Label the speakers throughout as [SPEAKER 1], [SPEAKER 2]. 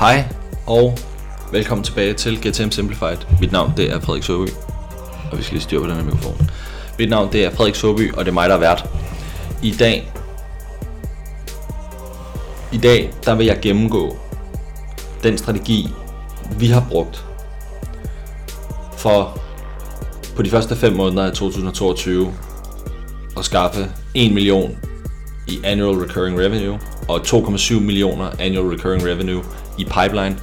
[SPEAKER 1] Hej og velkommen tilbage til GTM Simplified. Mit navn det er Frederik Søby, og vi skal lige styre på den her mikrofon. Mit navn det er Frederik Søby, og det er mig, der er vært. I dag, i dag der vil jeg gennemgå den strategi, vi har brugt for på de første 5 måneder af 2022 at skaffe 1 million i annual recurring revenue og 2,7 millioner annual recurring revenue i pipeline.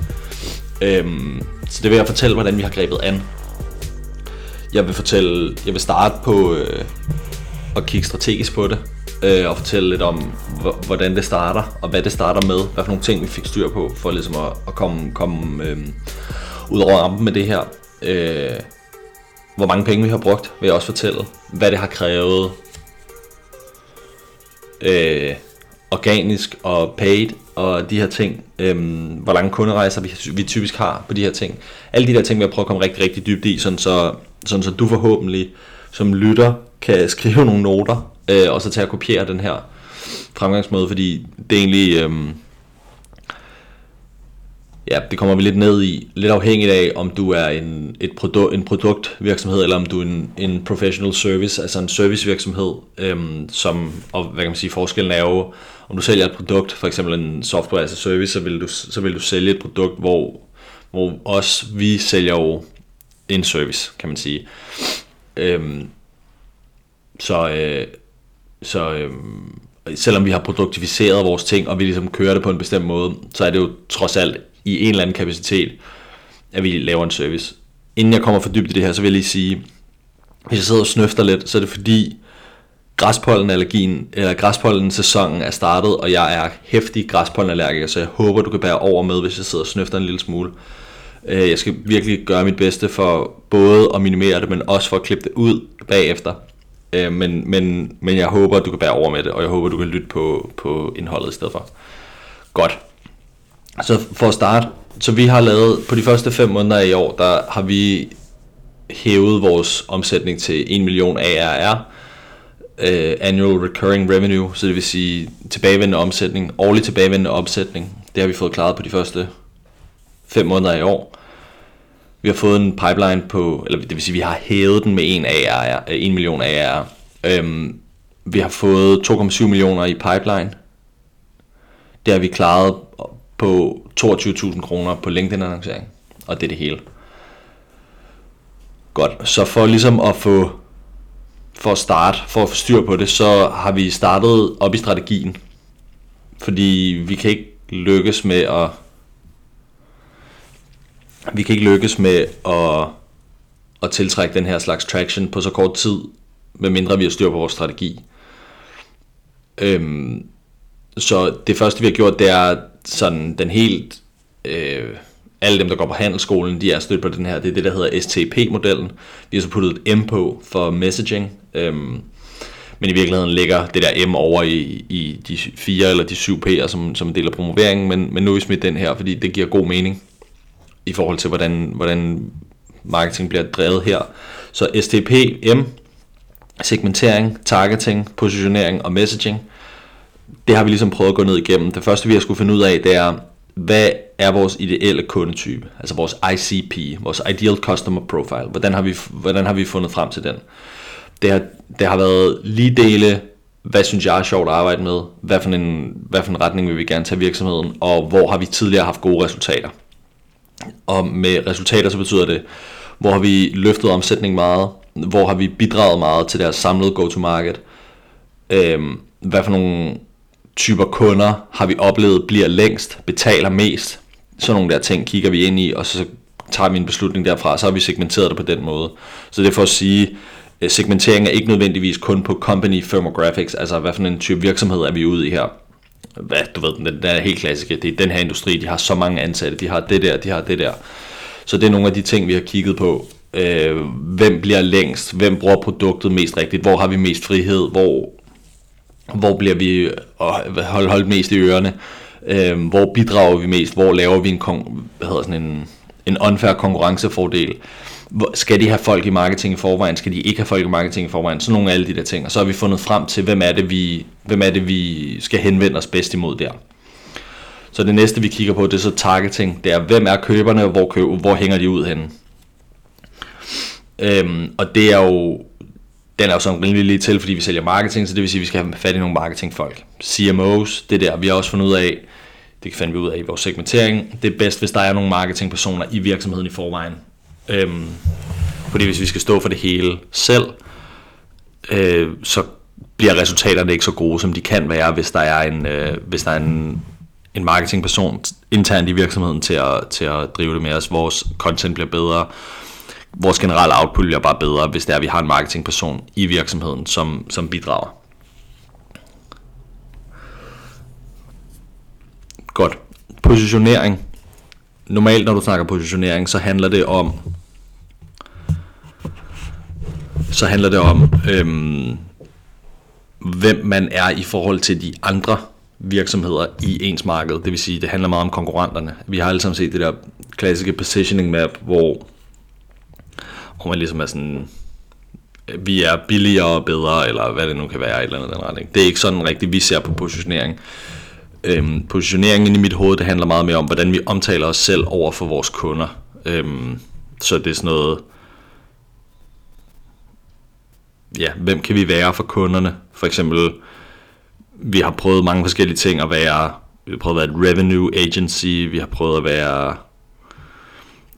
[SPEAKER 1] Øhm, så det vil jeg fortælle, hvordan vi har grebet an. Jeg vil fortælle, jeg vil starte på øh, at kigge strategisk på det, øh, og fortælle lidt om, hvordan det starter, og hvad det starter med, hvad for nogle ting vi fik styr på, for ligesom at, at komme, komme øh, ud over rampen med det her. Øh, hvor mange penge vi har brugt, vil jeg også fortælle. Hvad det har krævet. Øh, organisk og paid og de her ting. Øhm, hvor lange kunderejser vi, vi typisk har på de her ting. Alle de der ting vil jeg prøve at komme rigtig, rigtig dybt i, sådan så, sådan så du forhåbentlig som lytter kan skrive nogle noter, øh, og så tage og kopiere den her fremgangsmåde, fordi det er egentlig... Øhm, Ja, det kommer vi lidt ned i. Lidt afhængigt af, om du er en, et produ- en produktvirksomhed, eller om du er en, en professional service, altså en servicevirksomhed, øhm, som, og hvad kan man sige, forskellen er jo, om du sælger et produkt, for eksempel en software altså service, så vil du, så vil du sælge et produkt, hvor, hvor også vi sælger jo en service, kan man sige. Øhm, så, øh, så øh, selvom vi har produktiviseret vores ting, og vi ligesom kører det på en bestemt måde, så er det jo trods alt i en eller anden kapacitet, at vi laver en service. Inden jeg kommer for dybt i det her, så vil jeg lige sige, hvis jeg sidder og snøfter lidt, så er det fordi græspollenallergien, eller græspollen sæsonen er startet, og jeg er hæftig græspollenallergiker, så jeg håber, du kan bære over med, hvis jeg sidder og snøfter en lille smule. Øh, jeg skal virkelig gøre mit bedste for både at minimere det, men også for at klippe det ud bagefter. Øh, men, men, men jeg håber, du kan bære over med det, og jeg håber, du kan lytte på, på indholdet i stedet for. Godt. Så for at starte, så vi har lavet, på de første 5 måneder i år, der har vi hævet vores omsætning til 1 million ARR, uh, øh, annual recurring revenue, så det vil sige tilbagevendende omsætning, årlig tilbagevendende omsætning. Det har vi fået klaret på de første 5 måneder i år. Vi har fået en pipeline på, eller det vil sige, vi har hævet den med 1, ARR, 1 million ARR. Um, øhm, vi har fået 2,7 millioner i pipeline. Det har vi klaret på 22.000 kroner på LinkedIn-annoncering, og det er det hele. Godt, så for ligesom at få for at starte, for at få styr på det, så har vi startet op i strategien. Fordi vi kan ikke lykkes med at vi kan ikke lykkes med at, at tiltrække den her slags traction på så kort tid, medmindre vi har styr på vores strategi. Øhm, så det første vi har gjort, det er sådan den helt... Øh, alle dem, der går på handelsskolen, de er stødt på den her. Det er det, der hedder STP-modellen. Vi har så puttet et M på for messaging. Øhm, men i virkeligheden ligger det der M over i, i de fire eller de syv P'er, som, som en del af promoveringen. Men, men nu er vi smidt den her, fordi det giver god mening i forhold til, hvordan, hvordan marketing bliver drevet her. Så STP, M, segmentering, targeting, positionering og messaging – det har vi ligesom prøvet at gå ned igennem. Det første vi har skulle finde ud af, det er, hvad er vores ideelle kundetype? Altså vores ICP, vores Ideal Customer Profile. Hvordan har vi, hvordan har vi fundet frem til den? Det har, det har været lige dele, hvad synes jeg er sjovt at arbejde med? Hvad for, en, hvad for en retning vil vi gerne tage virksomheden? Og hvor har vi tidligere haft gode resultater? Og med resultater så betyder det, hvor har vi løftet omsætning meget? Hvor har vi bidraget meget til deres samlede go-to-market? Øhm, hvad for nogle typer kunder har vi oplevet bliver længst, betaler mest. Sådan nogle der ting kigger vi ind i, og så tager vi en beslutning derfra, så har vi segmenteret det på den måde. Så det er for at sige, øh, segmentering er ikke nødvendigvis kun på company firmographics, altså hvad for en type virksomhed er vi ude i her. Hvad, du ved, den, der er helt klassiske, det er den her industri, de har så mange ansatte, de har det der, de har det der. Så det er nogle af de ting, vi har kigget på. Øh, hvem bliver længst? Hvem bruger produktet mest rigtigt? Hvor har vi mest frihed? Hvor hvor bliver vi holdt, holdt mest i ørerne, øh, hvor bidrager vi mest, hvor laver vi en, hvad hedder sådan en, en unfair konkurrencefordel, skal de have folk i marketing i forvejen, skal de ikke have folk i marketing i forvejen, så nogle af alle de der ting, og så har vi fundet frem til, hvem er det, vi, hvem er det, vi skal henvende os bedst imod der. Så det næste, vi kigger på, det er så targeting. Det er, hvem er køberne, og hvor, køb, hvor hænger de ud henne? Øhm, og det er jo, den er jo sådan rimelig lige til, fordi vi sælger marketing, så det vil sige, at vi skal have fat i nogle marketingfolk. CMOs, det der, vi har også fundet ud af, det fandt vi ud af i vores segmentering, det er bedst, hvis der er nogle marketingpersoner i virksomheden i forvejen. Øhm, fordi hvis vi skal stå for det hele selv, øh, så bliver resultaterne ikke så gode, som de kan være, hvis der er en, øh, hvis der er en, en marketingperson internt i virksomheden til at, til at drive det med os. Vores content bliver bedre, vores generelle output bliver bare bedre, hvis det er, at vi har en marketingperson i virksomheden, som, som bidrager. Godt. Positionering. Normalt, når du snakker positionering, så handler det om så handler det om øhm, hvem man er i forhold til de andre virksomheder i ens marked. Det vil sige, det handler meget om konkurrenterne. Vi har alle sammen set det der klassiske positioning map, hvor, hvor man ligesom er sådan, øh, vi er billigere og bedre, eller hvad det nu kan være, et eller andet den retning. Det er ikke sådan rigtigt, vi ser på positionering. Øhm, positioneringen i mit hoved, det handler meget mere om, hvordan vi omtaler os selv over for vores kunder. Øhm, så det er sådan noget, ja, hvem kan vi være for kunderne? For eksempel, vi har prøvet mange forskellige ting at være, vi har prøvet at være et revenue agency, vi har prøvet at være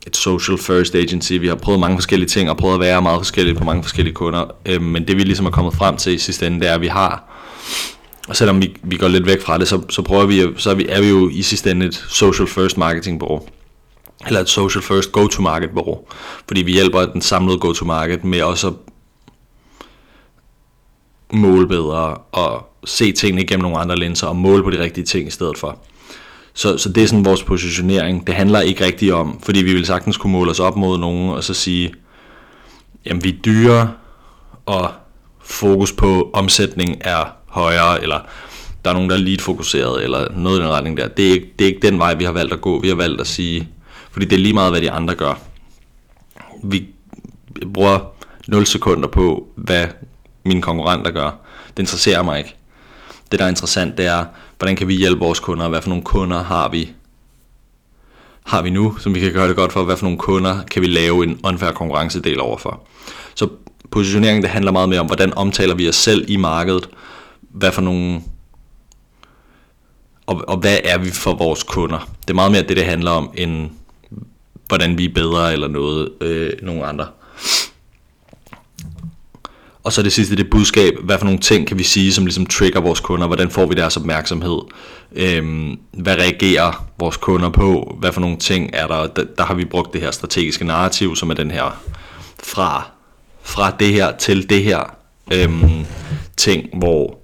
[SPEAKER 1] et social first agency, vi har prøvet mange forskellige ting og prøvet at være meget forskellige på mange forskellige kunder, Øh, men det vi ligesom er kommet frem til i sidste ende, det er, at vi har, og selvom vi, vi går lidt væk fra det, så, så prøver vi, så er vi, er vi jo i sidste ende et social first marketing bureau. Eller et social first go-to-market bureau, fordi vi hjælper den samlede go-to-market med også at måle bedre og se tingene igennem nogle andre linser og måle på de rigtige ting i stedet for. Så, så det er sådan vores positionering. Det handler ikke rigtigt om, fordi vi vil sagtens kunne måle os op mod nogen og så sige, jamen vi er dyre, og fokus på omsætning er højere, eller der er nogen, der er lead fokuseret, eller noget i den retning der. Det er, ikke, det er ikke den vej, vi har valgt at gå. Vi har valgt at sige, fordi det er lige meget, hvad de andre gør. Vi bruger 0 sekunder på, hvad mine konkurrenter gør. Det interesserer mig ikke. Det, der er interessant, det er, hvordan kan vi hjælpe vores kunder, hvad for nogle kunder har vi har vi nu, som vi kan gøre det godt for, hvad for nogle kunder kan vi lave en unfair konkurrencedel overfor. Så positionering, det handler meget mere om, hvordan omtaler vi os selv i markedet, hvad for nogle og, og hvad er vi for vores kunder. Det er meget mere det, det handler om, end hvordan vi er bedre eller noget, øh, nogle andre. Og så det sidste, det budskab, hvad for nogle ting kan vi sige, som ligesom trigger vores kunder, hvordan får vi deres opmærksomhed, øhm, hvad reagerer vores kunder på, hvad for nogle ting er der, der, der har vi brugt det her strategiske narrativ, som er den her fra, fra det her til det her øhm, ting, hvor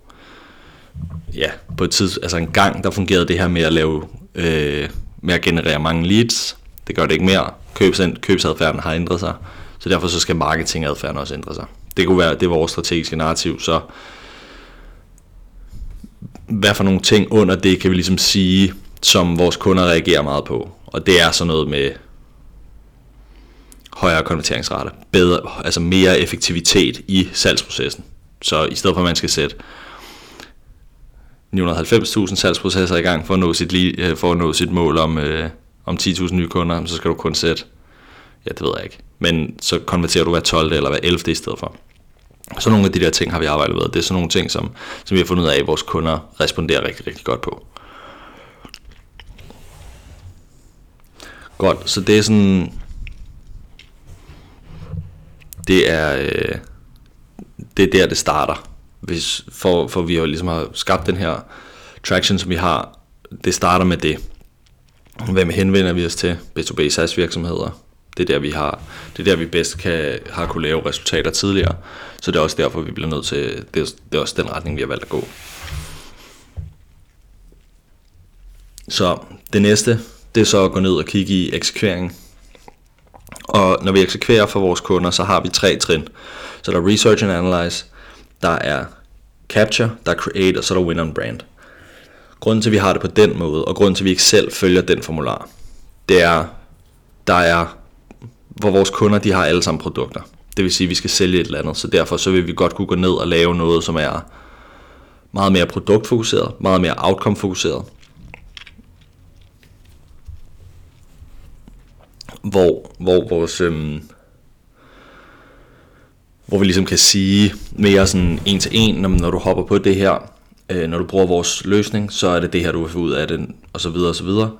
[SPEAKER 1] ja, på et tids, altså en gang, der fungerede det her med at lave, øh, med at generere mange leads, det gør det ikke mere, Købs, købsadfærden har ændret sig, så derfor så skal marketingadfærden også ændre sig. Det kunne være, det var vores strategiske narrativ, så hvad for nogle ting under det kan vi ligesom sige, som vores kunder reagerer meget på. Og det er sådan noget med højere konverteringsrate, bedre, altså mere effektivitet i salgsprocessen. Så i stedet for at man skal sætte 990.000 salgsprocesser i gang for at nå sit, øh, for at nå sit mål om, øh, om 10.000 nye kunder, så skal du kun sætte, ja det ved jeg ikke, men så konverterer du hver 12. eller hver 11. i stedet for. Så nogle af de der ting har vi arbejdet med. Det er sådan nogle ting, som, som vi har fundet ud af, at vores kunder responderer rigtig, rigtig godt på. Godt, så det er sådan... Det er... Øh, det er der, det starter. Hvis, for, for vi har ligesom har skabt den her traction, som vi har. Det starter med det. Hvem henvender vi os til? B2B SaaS virksomheder, det er der, vi har, det er der, vi bedst kan, har kunne lave resultater tidligere. Så det er også derfor, vi bliver nødt til, det er, det er også den retning, vi har valgt at gå. Så det næste, det er så at gå ned og kigge i eksekvering. Og når vi eksekverer for vores kunder, så har vi tre trin. Så der er Research and Analyze, der er Capture, der er Create, og så er der Win on Brand. Grunden til, at vi har det på den måde, og grunden til, at vi ikke selv følger den formular, det er, der er hvor vores kunder de har alle sammen produkter. Det vil sige, at vi skal sælge et eller andet, så derfor så vil vi godt kunne gå ned og lave noget, som er meget mere produktfokuseret, meget mere outcome-fokuseret. Hvor, hvor vores... Øhm, hvor vi ligesom kan sige mere sådan en til en, når du hopper på det her, øh, når du bruger vores løsning, så er det det her, du vil få ud af den, og så videre og så videre.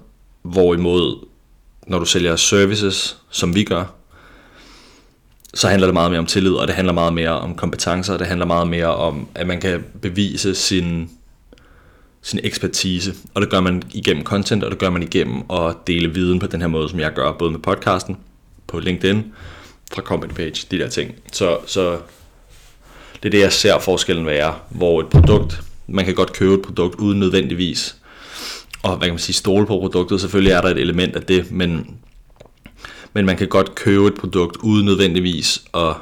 [SPEAKER 1] Hvorimod når du sælger services, som vi gør, så handler det meget mere om tillid, og det handler meget mere om kompetencer, og det handler meget mere om, at man kan bevise sin, sin ekspertise. Og det gør man igennem content, og det gør man igennem at dele viden på den her måde, som jeg gør, både med podcasten, på LinkedIn, fra company page, de der ting. Så, så det er det, jeg ser forskellen være, hvor et produkt, man kan godt købe et produkt uden nødvendigvis, og hvad kan man sige, stole på produktet, selvfølgelig er der et element af det, men men man kan godt købe et produkt uden nødvendigvis at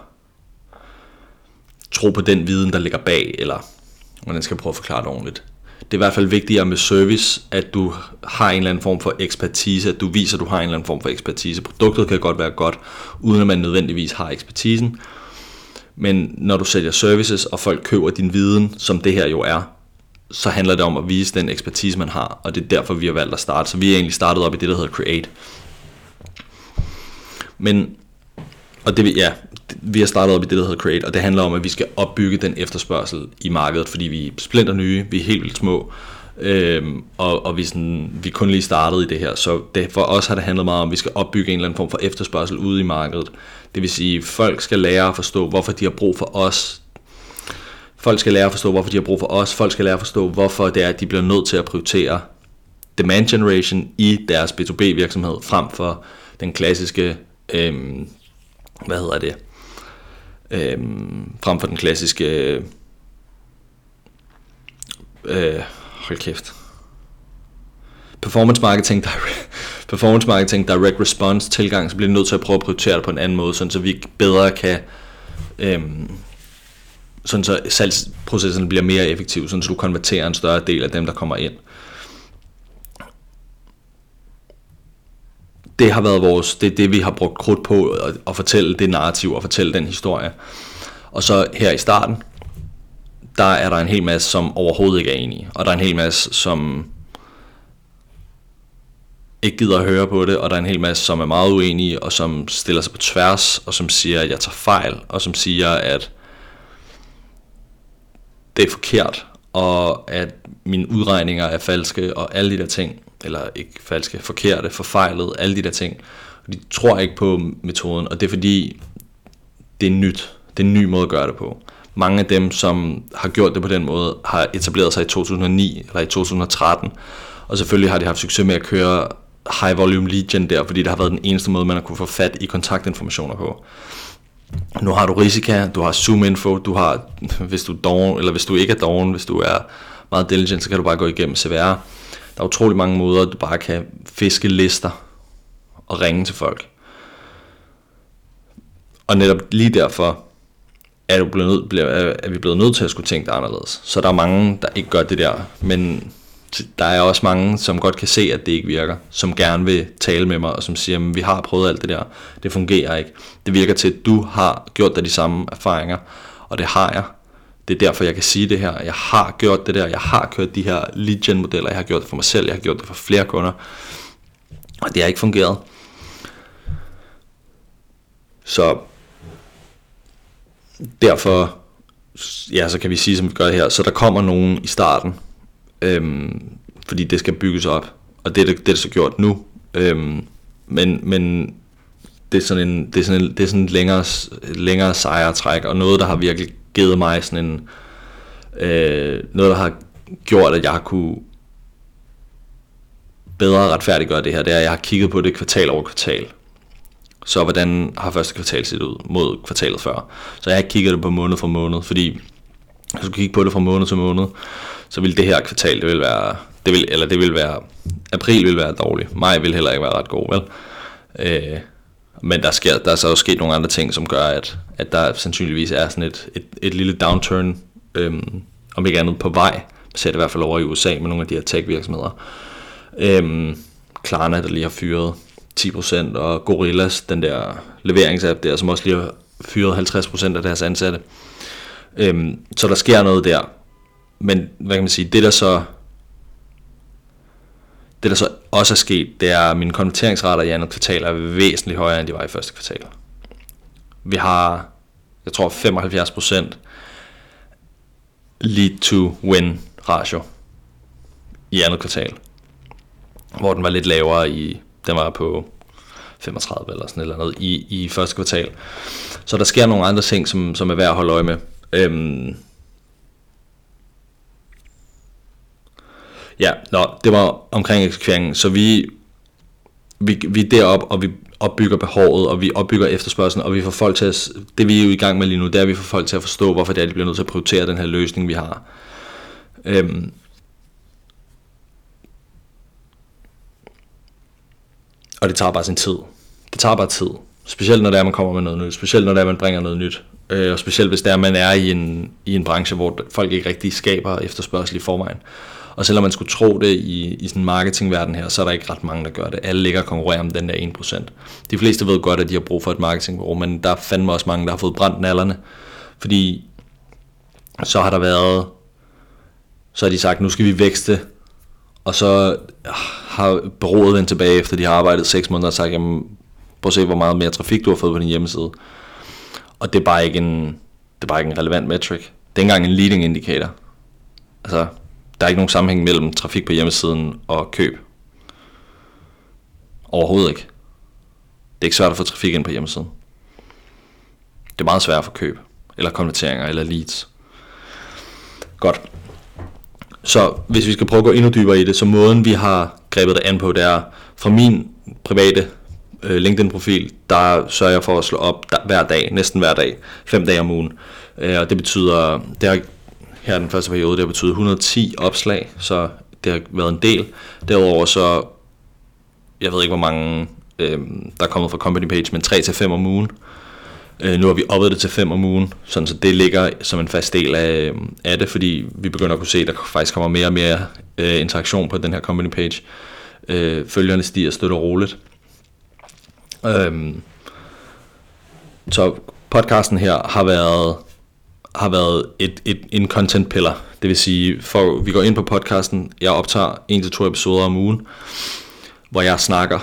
[SPEAKER 1] tro på den viden, der ligger bag, eller hvordan skal jeg prøve at forklare det ordentligt. Det er i hvert fald vigtigere med service, at du har en eller anden form for ekspertise, at du viser, at du har en eller anden form for ekspertise. Produktet kan godt være godt, uden at man nødvendigvis har ekspertisen. Men når du sælger services, og folk køber din viden, som det her jo er, så handler det om at vise den ekspertise, man har, og det er derfor, vi har valgt at starte. Så vi er egentlig startet op i det, der hedder Create. Men, og det, ja, vi har startet op i det, der hedder Create, og det handler om, at vi skal opbygge den efterspørgsel i markedet, fordi vi er splinter nye, vi er helt vildt små, øhm, og, og vi, sådan, vi er kun lige startet i det her, så det, for os har det handlet meget om, at vi skal opbygge en eller anden form for efterspørgsel ude i markedet. Det vil sige, at folk skal lære at forstå, hvorfor de har brug for os. Folk skal lære at forstå, hvorfor de har brug for os. Folk skal lære at forstå, hvorfor det er, at de bliver nødt til at prioritere demand generation i deres B2B virksomhed, frem for den klassiske øhm, hvad hedder det, øhm, frem for den klassiske, øh, hold kæft, performance marketing, direct, performance marketing, direct response tilgang, så bliver vi nødt til at prøve at prioritere det på en anden måde, sådan så vi bedre kan, øhm, sådan så salgsprocessen bliver mere effektiv, sådan så du konverterer en større del af dem, der kommer ind. det har været vores, det er det, vi har brugt krudt på at, at fortælle det narrativ og fortælle den historie. Og så her i starten, der er der en hel masse, som overhovedet ikke er enige. Og der er en hel masse, som ikke gider at høre på det, og der er en hel masse, som er meget uenige, og som stiller sig på tværs, og som siger, at jeg tager fejl, og som siger, at det er forkert, og at mine udregninger er falske, og alle de der ting eller ikke falske, forkerte, forfejlet, alle de der ting. Og de tror ikke på metoden, og det er fordi, det er nyt. Det er en ny måde at gøre det på. Mange af dem, som har gjort det på den måde, har etableret sig i 2009 eller i 2013, og selvfølgelig har de haft succes med at køre high volume lead gen der, fordi det har været den eneste måde, man har kunne få fat i kontaktinformationer på. Nu har du Risika, du har Zoom Info, du har, hvis du er doven, eller hvis du ikke er doven, hvis du er meget diligent, så kan du bare gå igennem CVR der er utrolig mange måder, du bare kan fiske lister og ringe til folk. Og netop lige derfor er, du blevet nødt, er vi blevet nødt til at skulle tænke det anderledes. Så der er mange, der ikke gør det der, men der er også mange, som godt kan se, at det ikke virker, som gerne vil tale med mig, og som siger, at vi har prøvet alt det der, det fungerer ikke. Det virker til, at du har gjort dig de samme erfaringer, og det har jeg, det er derfor, jeg kan sige det her. Jeg har gjort det der. Jeg har kørt de her lead gen modeller. Jeg har gjort det for mig selv. Jeg har gjort det for flere kunder. Og det har ikke fungeret. Så derfor, ja, så kan vi sige, som vi gør her. Så der kommer nogen i starten, øhm, fordi det skal bygges op. Og det er det, det er så gjort nu. Øhm, men, men det er sådan en, det er sådan en, det er sådan en længere, længere sejretræk, og noget, der har virkelig givet mig sådan en, øh, noget, der har gjort, at jeg har kunne bedre retfærdiggøre det her, det er, at jeg har kigget på det kvartal over kvartal. Så hvordan har første kvartal set ud mod kvartalet før? Så jeg har ikke kigget det på måned for måned, fordi hvis du kigge på det fra måned til måned, så vil det her kvartal, det vil være, det vil, eller det vil være, april vil være dårlig, maj vil heller ikke være ret god, vel? Øh, men der, sker, der er så også sket nogle andre ting, som gør, at, at der sandsynligvis er sådan et, et, et lille downturn, øhm, om ikke andet på vej. ser det i hvert fald over i USA med nogle af de her tech-virksomheder. Øhm, Klarna, der lige har fyret 10%, og Gorillas, den der leveringsapp der, som også lige har fyret 50% af deres ansatte. Øhm, så der sker noget der. Men hvad kan man sige, det der så Det der så også er sket, det er, at mine konverteringsrater i andet kvartal er væsentligt højere, end de var i første kvartal. Vi har, jeg tror, 75% lead to win ratio i andet kvartal. Hvor den var lidt lavere i, den var på 35 eller sådan eller noget i, i første kvartal. Så der sker nogle andre ting, som, som er værd at holde øje med. Øhm, ja, nå, det var omkring eksekveringen. Så vi, vi, vi er deroppe, og vi opbygger behovet, og vi opbygger efterspørgselen, og vi får folk til at, det vi er jo i gang med lige nu, det er, at vi får folk til at forstå, hvorfor det er, de bliver nødt til at prioritere den her løsning, vi har. Øhm, og det tager bare sin tid. Det tager bare tid. Specielt når det er, man kommer med noget nyt. Specielt når det er, man bringer noget nyt. Øh, og specielt hvis der man er i en, i en branche, hvor folk ikke rigtig skaber efterspørgsel i forvejen. Og selvom man skulle tro det i, i sådan en marketingverden her, så er der ikke ret mange, der gør det. Alle ligger og konkurrerer om den der 1%. De fleste ved godt, at de har brug for et marketingbureau, men der er fandme også mange, der har fået brændt nallerne. Fordi så har der været, så har de sagt, nu skal vi vækste, og så øh, har bureauet vendt tilbage, efter de har arbejdet 6 måneder og sagt, jamen, prøv at se, hvor meget mere trafik du har fået på din hjemmeside. Og det er bare ikke en, det er bare ikke en relevant metric. Det er ikke engang en leading indicator. Altså, der er ikke nogen sammenhæng mellem trafik på hjemmesiden og køb. Overhovedet ikke. Det er ikke svært at få trafik ind på hjemmesiden. Det er meget svært at få køb, eller konverteringer, eller leads. Godt. Så hvis vi skal prøve at gå endnu dybere i det, så måden vi har grebet det an på, det er fra min private øh, LinkedIn-profil, der sørger jeg for at slå op der, hver dag, næsten hver dag, fem dage om ugen. Øh, og det betyder, det har her den første periode, det har betydet 110 opslag, så det har været en del. Derudover så, jeg ved ikke hvor mange, øh, der er kommet fra company page, men 3-5 om ugen. Øh, nu har vi oppet det til 5 om ugen, sådan så det ligger som en fast del af, øh, af det, fordi vi begynder at kunne se, at der faktisk kommer mere og mere øh, interaktion på den her company page. Øh, følgerne stiger støtter roligt. Øhm, så podcasten her har været har været et, et, en content piller. Det vil sige, for vi går ind på podcasten, jeg optager en til to episoder om ugen, hvor jeg snakker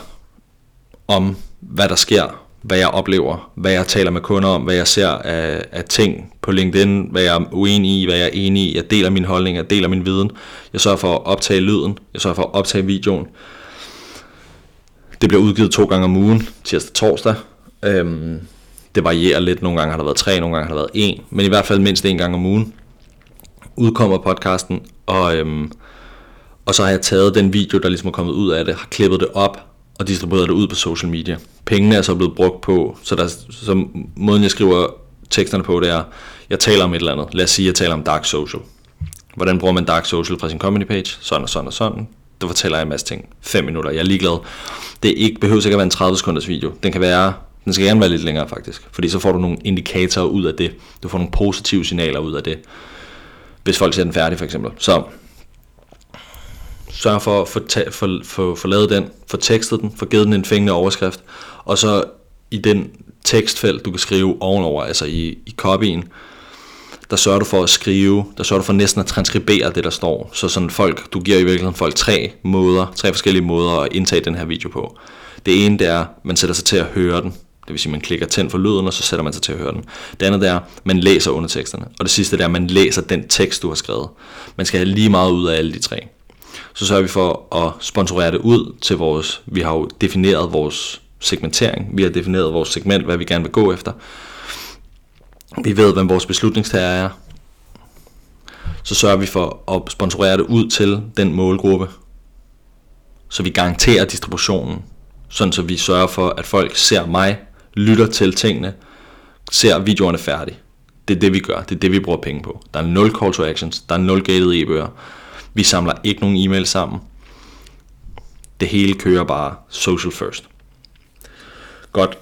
[SPEAKER 1] om, hvad der sker, hvad jeg oplever, hvad jeg taler med kunder om, hvad jeg ser af, af ting på LinkedIn, hvad jeg er uenig i, hvad jeg er enig i. Jeg deler min holdning, jeg deler min viden. Jeg sørger for at optage lyden, jeg sørger for at optage videoen. Det bliver udgivet to gange om ugen, tirsdag og torsdag. Øhm, det varierer lidt. Nogle gange har der været tre, nogle gange har der været en. Men i hvert fald mindst en gang om ugen udkommer podcasten. Og, øhm, og så har jeg taget den video, der ligesom er kommet ud af det, har klippet det op og distribueret det ud på social media. Pengene er så blevet brugt på, så, der, så måden jeg skriver teksterne på, det er, jeg taler om et eller andet. Lad os sige, jeg taler om dark social. Hvordan bruger man dark social fra sin company page? Sådan og sådan og sådan du fortæller jeg en masse ting. 5 minutter. Jeg er ligeglad. Det ikke, behøver ikke at være en 30 sekunders video. Den kan være den skal gerne være lidt længere faktisk, fordi så får du nogle indikatorer ud af det. Du får nogle positive signaler ud af det, hvis folk ser den færdig for eksempel. Så sørg for at få, for, for, for lavet den, få tekstet den, få givet den en fængende overskrift, og så i den tekstfelt, du kan skrive ovenover, altså i, i copyen, der sørger du for at skrive, der sørger du for næsten at transkribere det, der står. Så sådan folk, du giver i virkeligheden folk tre måder, tre forskellige måder at indtage den her video på. Det ene det er, man sætter sig til at høre den. Det vil sige, at man klikker tænd for lyden, og så sætter man sig til at høre den. Det andet er, at man læser underteksterne. Og det sidste er, at man læser den tekst, du har skrevet. Man skal have lige meget ud af alle de tre. Så sørger vi for at sponsorere det ud til vores... Vi har jo defineret vores segmentering. Vi har defineret vores segment, hvad vi gerne vil gå efter. Vi ved, hvem vores beslutningstager er. Så sørger vi for at sponsorere det ud til den målgruppe, så vi garanterer distributionen, sådan så vi sørger for, at folk ser mig lytter til tingene, ser videoerne færdige. Det er det, vi gør. Det er det, vi bruger penge på. Der er nul call to actions. Der er nul gated e-bøger. Vi samler ikke nogen e-mail sammen. Det hele kører bare social first. Godt.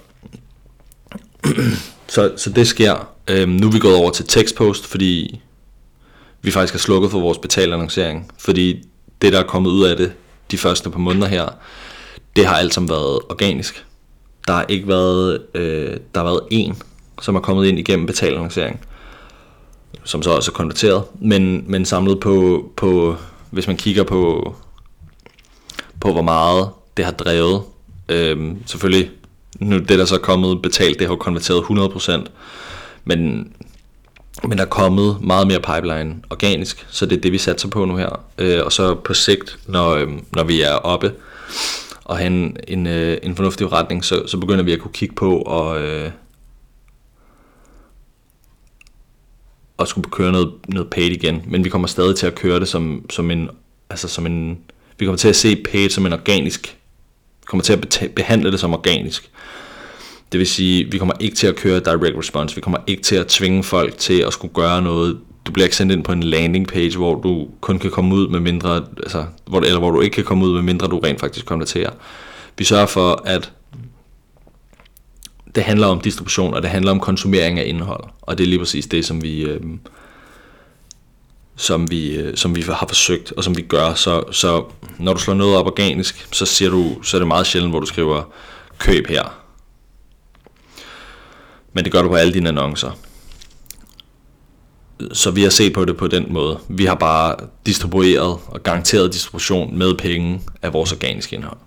[SPEAKER 1] så, så det sker. Øhm, nu er vi gået over til tekstpost, fordi vi faktisk har slukket for vores betalannoncering. Fordi det, der er kommet ud af det de første par måneder her, det har alt sammen været organisk. Der har ikke været, øh, der har været en, som er kommet ind igennem betalannoncering, som så også er konverteret, men, men samlet på, på, hvis man kigger på, på hvor meget det har drevet. øh, selvfølgelig, nu det der så er kommet betalt, det har jo konverteret 100%, men, men der er kommet meget mere pipeline organisk, så det er det, vi satser på nu her. Øh, og så på sigt, når, øh, når vi er oppe og have en, en, øh, en fornuftig retning, så, så begynder vi at kunne kigge på og... Øh, og skulle køre noget, noget paid igen, men vi kommer stadig til at køre det som, som en, altså som en, vi kommer til at se paid som en organisk, kommer til at behandle det som organisk. Det vil sige, vi kommer ikke til at køre direct response, vi kommer ikke til at tvinge folk til at skulle gøre noget. Du bliver ikke sendt ind på en landing page, hvor du kun kan komme ud med mindre, altså, hvor, eller hvor du ikke kan komme ud med mindre, du rent faktisk konverterer. Vi sørger for, at det handler om distribution, og det handler om konsumering af indhold. Og det er lige præcis det, som vi, øh, som vi, øh, som vi har forsøgt, og som vi gør. Så, så når du slår noget op organisk, så, siger du, så er det meget sjældent, hvor du skriver, køb her. Men det gør du på alle dine annoncer. Så vi har set på det på den måde. Vi har bare distribueret og garanteret distribution med penge af vores organiske indhold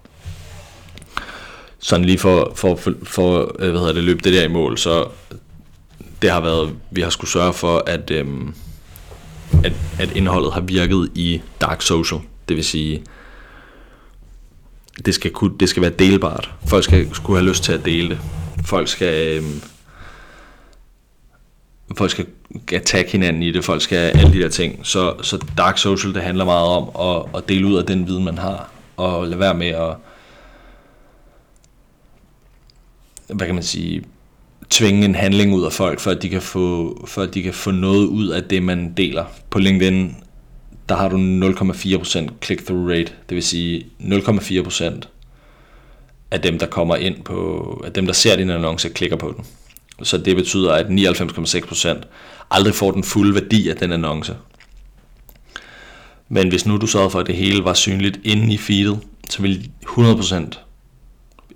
[SPEAKER 1] sådan lige for, for, for, for øh, hvad hedder det, løb det der i mål, så det har været, vi har skulle sørge for, at, øhm, at, at indholdet har virket i dark social. Det vil sige, det skal, kunne, det skal være delbart. Folk skal skulle have lyst til at dele det. Folk skal, øhm, folk skal attack hinanden i det. Folk skal alle de der ting. Så, så dark social, det handler meget om at, at dele ud af den viden, man har. Og lade være med at hvad kan man sige, tvinge en handling ud af folk, for at de kan få, for at de kan få noget ud af det, man deler. På LinkedIn, der har du 0,4% click-through rate, det vil sige 0,4% af dem, der kommer ind på, af dem, der ser din annonce, klikker på den. Så det betyder, at 99,6% aldrig får den fulde værdi af den annonce. Men hvis nu du sørgede for, at det hele var synligt inde i feedet, så vil 100%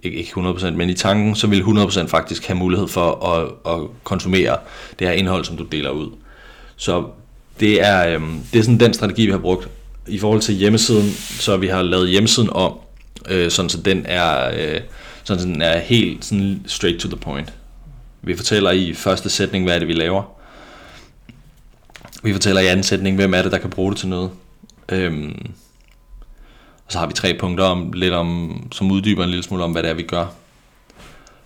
[SPEAKER 1] ikke, ikke 100%, men i tanken, så vil 100% faktisk have mulighed for at, at konsumere det her indhold, som du deler ud. Så det er, øhm, det er sådan den strategi, vi har brugt. I forhold til hjemmesiden, så vi har lavet hjemmesiden om, øh, sådan så den er, øh, sådan så den er helt sådan straight to the point. Vi fortæller i første sætning, hvad er det, vi laver. Vi fortæller i anden sætning, hvem er det, der kan bruge det til noget. Øhm, og så har vi tre punkter om lidt om, som uddyber en lille smule om, hvad det er, vi gør.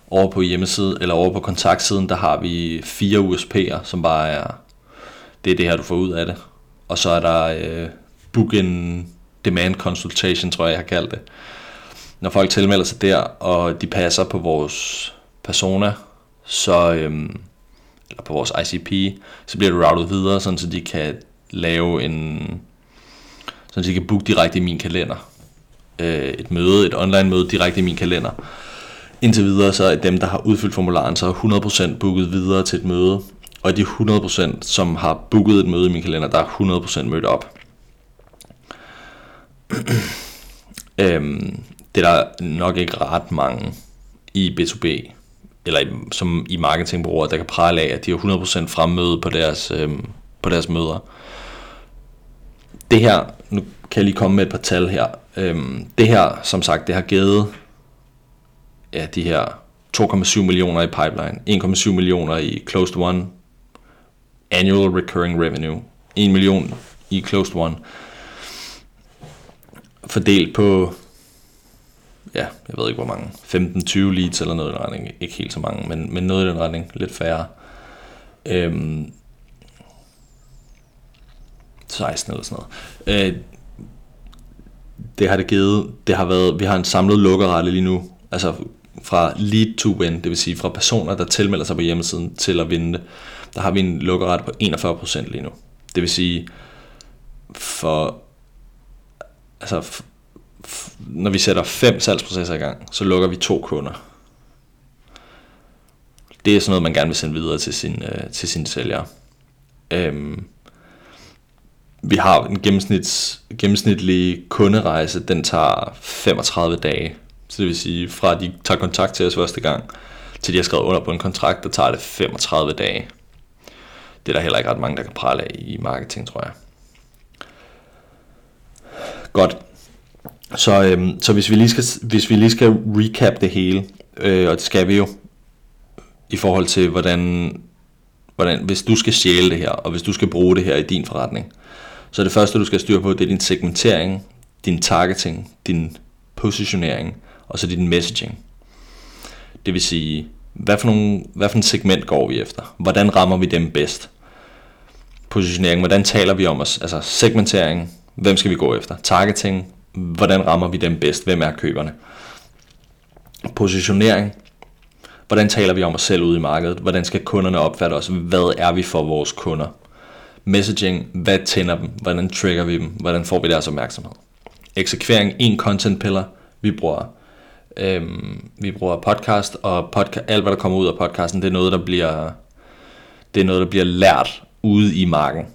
[SPEAKER 1] Over på hjemmesiden, eller over på kontaktsiden, der har vi fire USP'er, som bare er, det er det her, du får ud af det. Og så er der øh, book in demand consultation, tror jeg, jeg har kaldt det. Når folk tilmelder sig der, og de passer på vores persona, så, øhm, eller på vores ICP, så bliver det routet videre, sådan så de kan lave en, sådan så de kan booke direkte i min kalender øh, et møde, et online møde direkte i min kalender. Indtil videre så er dem, der har udfyldt formularen, så er 100% booket videre til et møde. Og de 100%, som har booket et møde i min kalender, der er 100% mødt op. øhm, det er der nok ikke ret mange i B2B, eller i, som i marketingbureauer, der kan prale af, at de har 100% fremmøde på deres, øh, på deres møder. Det her, nu kan jeg lige komme med et par tal her. Øhm, det her, som sagt, det har givet ja, de her 2,7 millioner i pipeline, 1,7 millioner i closed one, annual recurring revenue, 1 million i closed one, fordelt på, ja, jeg ved ikke hvor mange, 15-20 leads eller noget i den retning, ikke helt så mange, men, men noget i den retning, lidt færre. Øhm, 16 eller sådan noget. Øh, det har det givet, det har været, vi har en samlet lukkerrette lige nu, altså fra lead to win, det vil sige fra personer, der tilmelder sig på hjemmesiden til at vinde det, der har vi en lukkerrette på 41% lige nu. Det vil sige, for, altså, når vi sætter fem salgsprocesser i gang, så lukker vi to kunder. Det er sådan noget, man gerne vil sende videre til, sin, øh, til sine sælgere. Øhm, vi har en gennemsnits, gennemsnitlig kunderejse, den tager 35 dage. Så det vil sige, fra de tager kontakt til os første gang, til de har skrevet under på en kontrakt, der tager det 35 dage. Det er der heller ikke ret mange, der kan prale af i marketing, tror jeg. Godt. Så, øhm, så hvis, vi lige skal, hvis vi lige skal recap det hele, øh, og det skal vi jo, i forhold til hvordan, hvordan, hvis du skal sjæle det her, og hvis du skal bruge det her i din forretning, så det første du skal styre på, det er din segmentering, din targeting, din positionering, og så din messaging. Det vil sige, hvad for, nogle, hvad for en segment går vi efter? Hvordan rammer vi dem bedst? Positionering, hvordan taler vi om os? Altså segmentering, hvem skal vi gå efter? Targeting, hvordan rammer vi dem bedst? Hvem er køberne? Positionering, hvordan taler vi om os selv ude i markedet? Hvordan skal kunderne opfatte os? Hvad er vi for vores kunder? Messaging, hvad tænder dem? Hvordan trigger vi dem? Hvordan får vi deres opmærksomhed? Eksekvering, en content pillar, vi bruger Øhm, vi bruger podcast, og podca- alt hvad der kommer ud af podcasten, det er noget, der bliver, det er noget, der bliver lært ude i marken.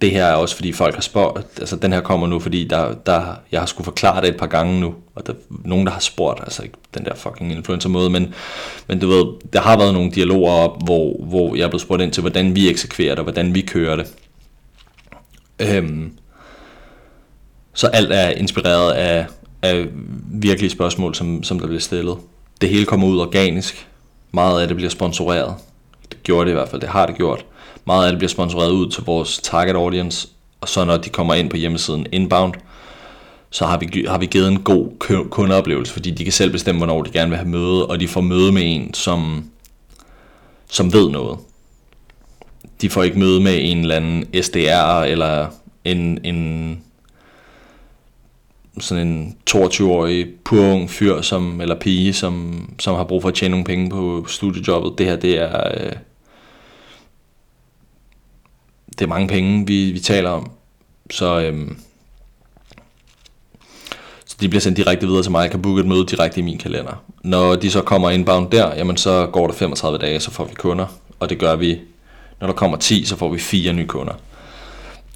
[SPEAKER 1] Det her er også fordi folk har spurgt, altså den her kommer nu, fordi der, der, jeg har skulle forklare det et par gange nu, og der nogen, der har spurgt, altså ikke den der fucking influencer måde, men, men du ved, der har været nogle dialoger op, hvor, hvor jeg er blevet spurgt ind til, hvordan vi eksekverer det, og hvordan vi kører det. Øhm, så alt er inspireret af af virkelige spørgsmål, som, som der bliver stillet. Det hele kommer ud organisk. Meget af det bliver sponsoreret. Det gjorde det i hvert fald, det har det gjort. Meget af det bliver sponsoreret ud til vores target audience, og så når de kommer ind på hjemmesiden inbound, så har vi, har vi givet en god kundeoplevelse, fordi de kan selv bestemme, hvornår de gerne vil have møde, og de får møde med en, som, som ved noget. De får ikke møde med en eller anden SDR, eller en, en sådan en 22-årig purung fyr som, eller pige, som, som har brug for at tjene nogle penge på studiejobbet. Det her, det er, øh, det er mange penge, vi, vi taler om. Så, øhm, så de bliver sendt direkte videre til mig. Jeg kan booke et møde direkte i min kalender. Når de så kommer inbound der, jamen så går der 35 dage, så får vi kunder. Og det gør vi, når der kommer 10, så får vi fire nye kunder.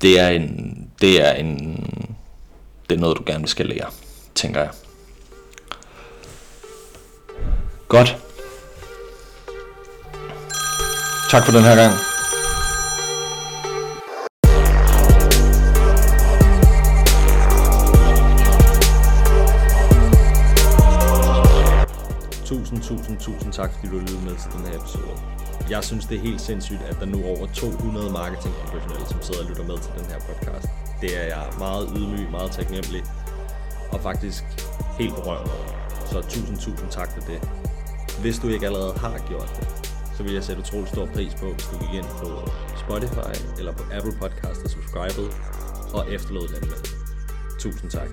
[SPEAKER 1] Det er en, det er en det er noget, du gerne vil skalere, tænker jeg. Godt. Tak for den her gang. Tusind, tusind, tusind tak, fordi du lyttede med til den her episode. Jeg synes, det er helt sindssygt, at der nu er over 200 marketingprofessionelle, som sidder og lytter med til den her podcast. Det er jeg meget ydmyg, meget taknemmelig og faktisk helt berørt over. Så tusind, tusind tak for det. Hvis du ikke allerede har gjort det, så vil jeg sætte utrolig stor pris på, hvis du gik ind på Spotify eller på Apple Podcast og subscribede og efterlod den med. Tusind tak.